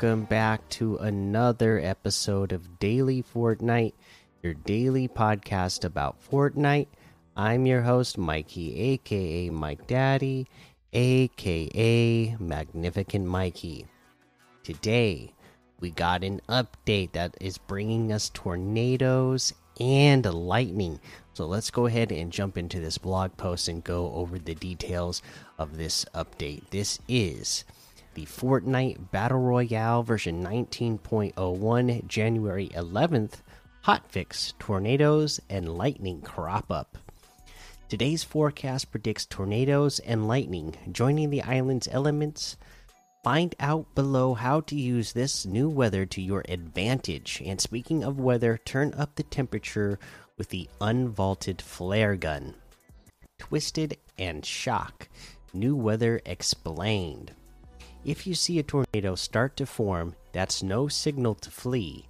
welcome back to another episode of Daily Fortnite, your daily podcast about Fortnite. I'm your host, Mikey, aka Mike Daddy, aka Magnificent Mikey. Today, we got an update that is bringing us tornadoes and lightning. So let's go ahead and jump into this blog post and go over the details of this update. This is the Fortnite Battle Royale version 19.01, January 11th hotfix tornadoes and lightning crop up. Today's forecast predicts tornadoes and lightning joining the island's elements. Find out below how to use this new weather to your advantage. And speaking of weather, turn up the temperature with the unvaulted flare gun. Twisted and shock. New weather explained. If you see a tornado start to form, that's no signal to flee.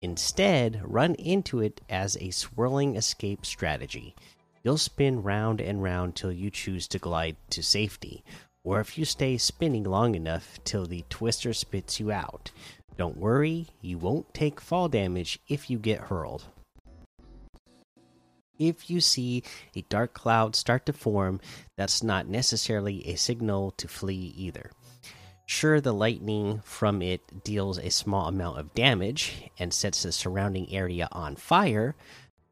Instead, run into it as a swirling escape strategy. You'll spin round and round till you choose to glide to safety, or if you stay spinning long enough till the twister spits you out. Don't worry, you won't take fall damage if you get hurled. If you see a dark cloud start to form, that's not necessarily a signal to flee either. Sure, the lightning from it deals a small amount of damage and sets the surrounding area on fire,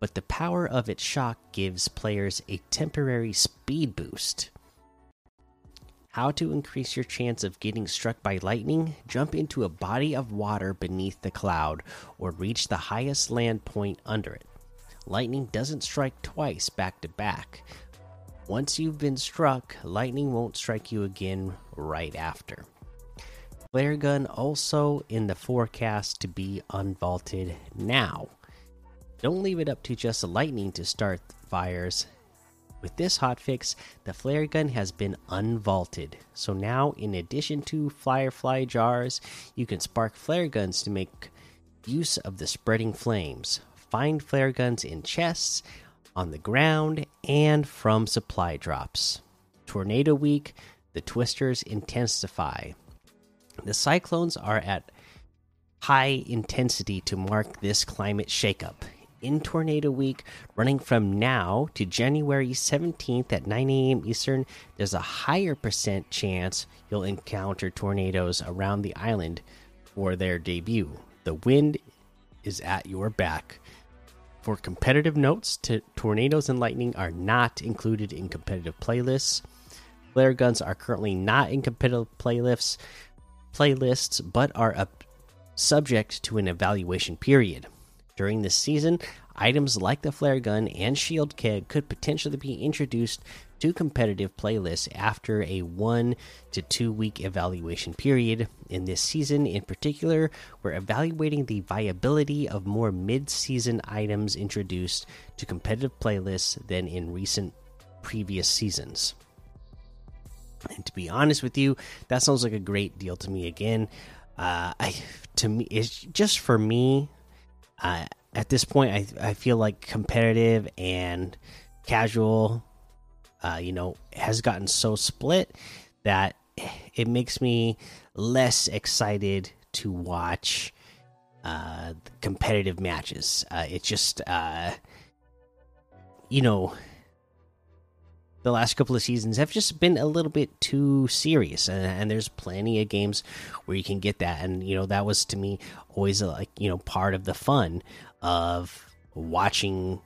but the power of its shock gives players a temporary speed boost. How to increase your chance of getting struck by lightning? Jump into a body of water beneath the cloud or reach the highest land point under it. Lightning doesn't strike twice back to back. Once you've been struck, lightning won't strike you again right after. Flare gun also in the forecast to be unvaulted now. Don't leave it up to just the lightning to start fires. With this hotfix, the flare gun has been unvaulted. So now, in addition to firefly jars, you can spark flare guns to make use of the spreading flames. Find flare guns in chests, on the ground, and from supply drops. Tornado week, the twisters intensify. The cyclones are at high intensity to mark this climate shakeup. In Tornado Week, running from now to January 17th at 9 a.m. Eastern, there's a higher percent chance you'll encounter tornadoes around the island for their debut. The wind is at your back. For competitive notes, tornadoes and lightning are not included in competitive playlists. Flare guns are currently not in competitive playlists, playlists, but are up, subject to an evaluation period. During this season, items like the flare gun and shield keg could potentially be introduced to competitive playlists after a one to two week evaluation period. In this season, in particular, we're evaluating the viability of more mid season items introduced to competitive playlists than in recent previous seasons. And to be honest with you, that sounds like a great deal to me. Again, uh, I to me, it's just for me uh, at this point, I I feel like competitive and casual, uh, you know, has gotten so split that it makes me less excited to watch uh, competitive matches. Uh, it just, uh, you know, the last couple of seasons have just been a little bit too serious and, and, there's plenty of games where you can get that and you know that was to me always a, like you know part of the fun of watching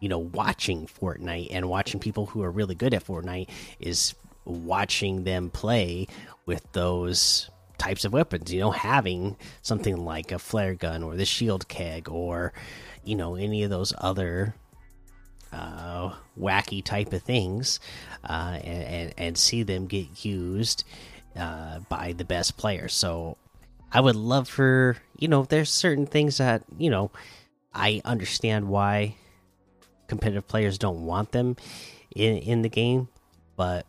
you know watching Fortnite and watching people who are really good at Fortnite is watching them play with those types of weapons you know having something like a flare gun or the shield keg or you know any of those other uh, wacky type of things uh, and, and, see them get used uh, by the best players. So I would love for you know there's certain things that you know I understand why competitive players don't want them in in the game, but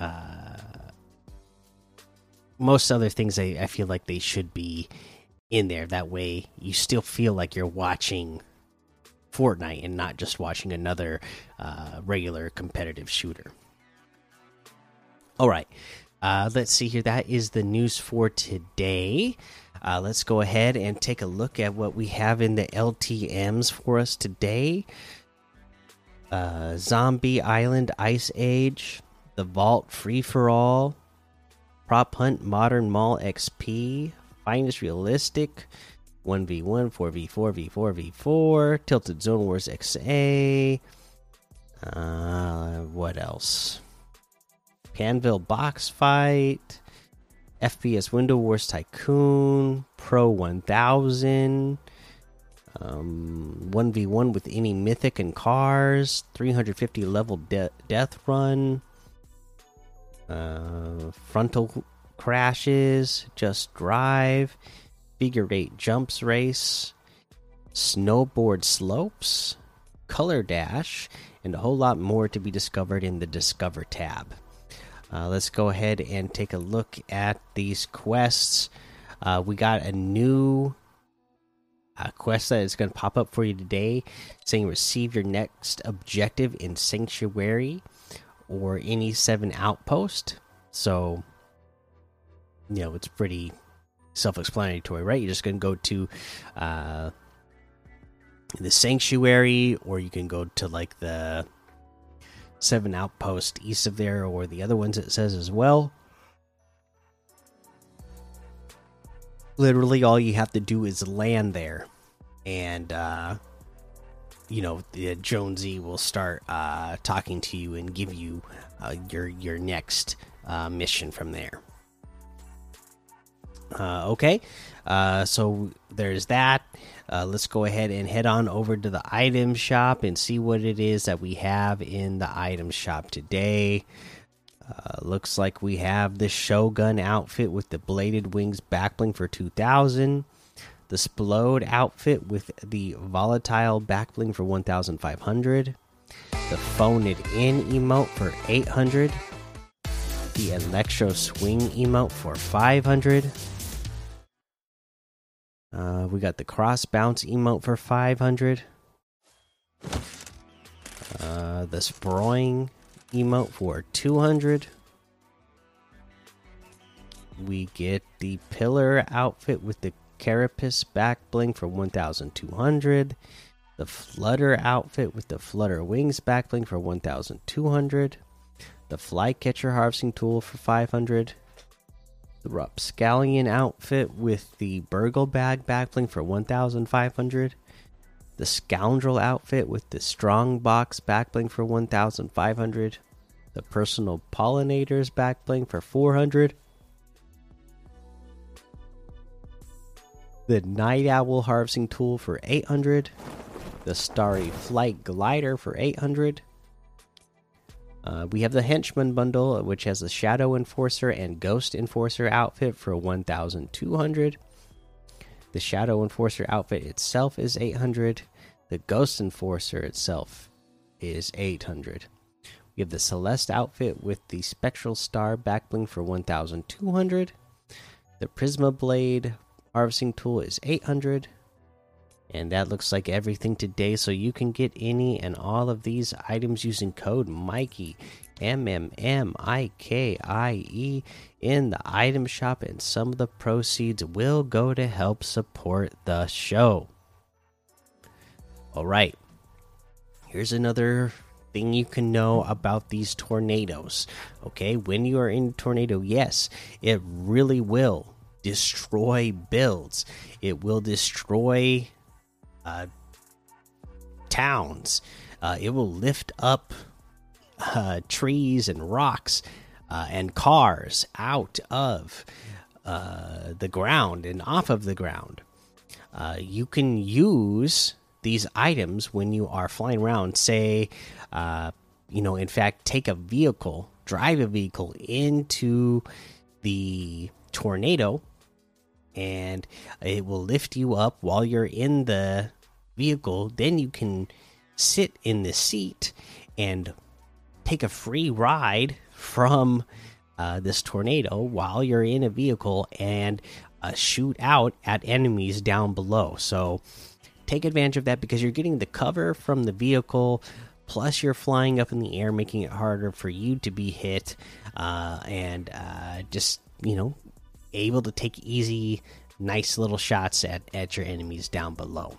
uh, most other things I, I feel like they should be in there. That way, you still feel like you're watching Fortnite and not just watching another uh, regular competitive shooter. All right. Uh, let's see here. That is the news for today. Uh, let's go ahead and take a look at what we have in the LTMs for us today. Uh, Zombie Island Ice Age, The Vault Free for All, Prop Hunt Modern Mall XP, Finest Realistic, 1v1, 4v4, v4, v4, Tilted Zone Wars XA. Uh, what else? Pandvil Box Fight, FPS Window Wars Tycoon, Pro 1000, um, 1v1 with any mythic and cars, 350 level de death run, uh, frontal crashes, just drive, figure eight jumps race, snowboard slopes, color dash, and a whole lot more to be discovered in the Discover tab. Uh, let's go ahead and take a look at these quests. Uh, we got a new uh, quest that is going to pop up for you today saying receive your next objective in Sanctuary or any 7 outpost. So, you know, it's pretty self explanatory, right? You're just going to go to uh, the Sanctuary or you can go to like the seven outpost east of there, or the other ones it says as well. Literally, all you have to do is land there, and uh, you know the Jonesy will start uh, talking to you and give you uh, your your next uh, mission from there. Uh, okay, uh, so there's that. Uh, let's go ahead and head on over to the item shop and see what it is that we have in the item shop today. Uh, looks like we have the Shogun outfit with the bladed wings backbling for 2000. The Splode outfit with the volatile backbling for 1500. The Phone It In emote for 800. The Electro Swing emote for 500 uh, we got the cross bounce emote for 500. Uh, the sproing emote for 200. We get the pillar outfit with the carapace back bling for 1200. The flutter outfit with the flutter wings back bling for 1200. The flycatcher harvesting tool for 500 the Rapscallion outfit with the Burgle bag backbling for 1,500. The Scoundrel outfit with the Strong box backbling for 1,500. The Personal Pollinators backbling for 400. The Night Owl harvesting tool for 800. The Starry Flight glider for 800 uh, we have the Henchman bundle, which has the Shadow Enforcer and Ghost Enforcer outfit for 1,200. The Shadow Enforcer outfit itself is 800. The Ghost Enforcer itself is 800. We have the Celeste outfit with the Spectral Star backbling for 1,200. The Prisma Blade harvesting tool is 800. And that looks like everything today. So you can get any and all of these items using code Mikey M M M I K I E in the item shop, and some of the proceeds will go to help support the show. All right, here's another thing you can know about these tornadoes. Okay, when you are in a tornado, yes, it really will destroy builds, it will destroy uh, towns. Uh, it will lift up uh, trees and rocks uh, and cars out of uh, the ground and off of the ground. Uh, you can use these items when you are flying around. Say, you know, in fact, take a vehicle, drive a vehicle into the tornado and it will lift you up while you're in the vehicle. Then you can sit in the seat and take a free ride from uh, this tornado while you're in a vehicle and uh, shoot out at enemies down below. So take advantage of that because you're getting the cover from the vehicle, Plus, you're flying up in the air, making it harder for you to be hit, uh, and uh, just you know, able to take easy, nice little shots at at your enemies down below.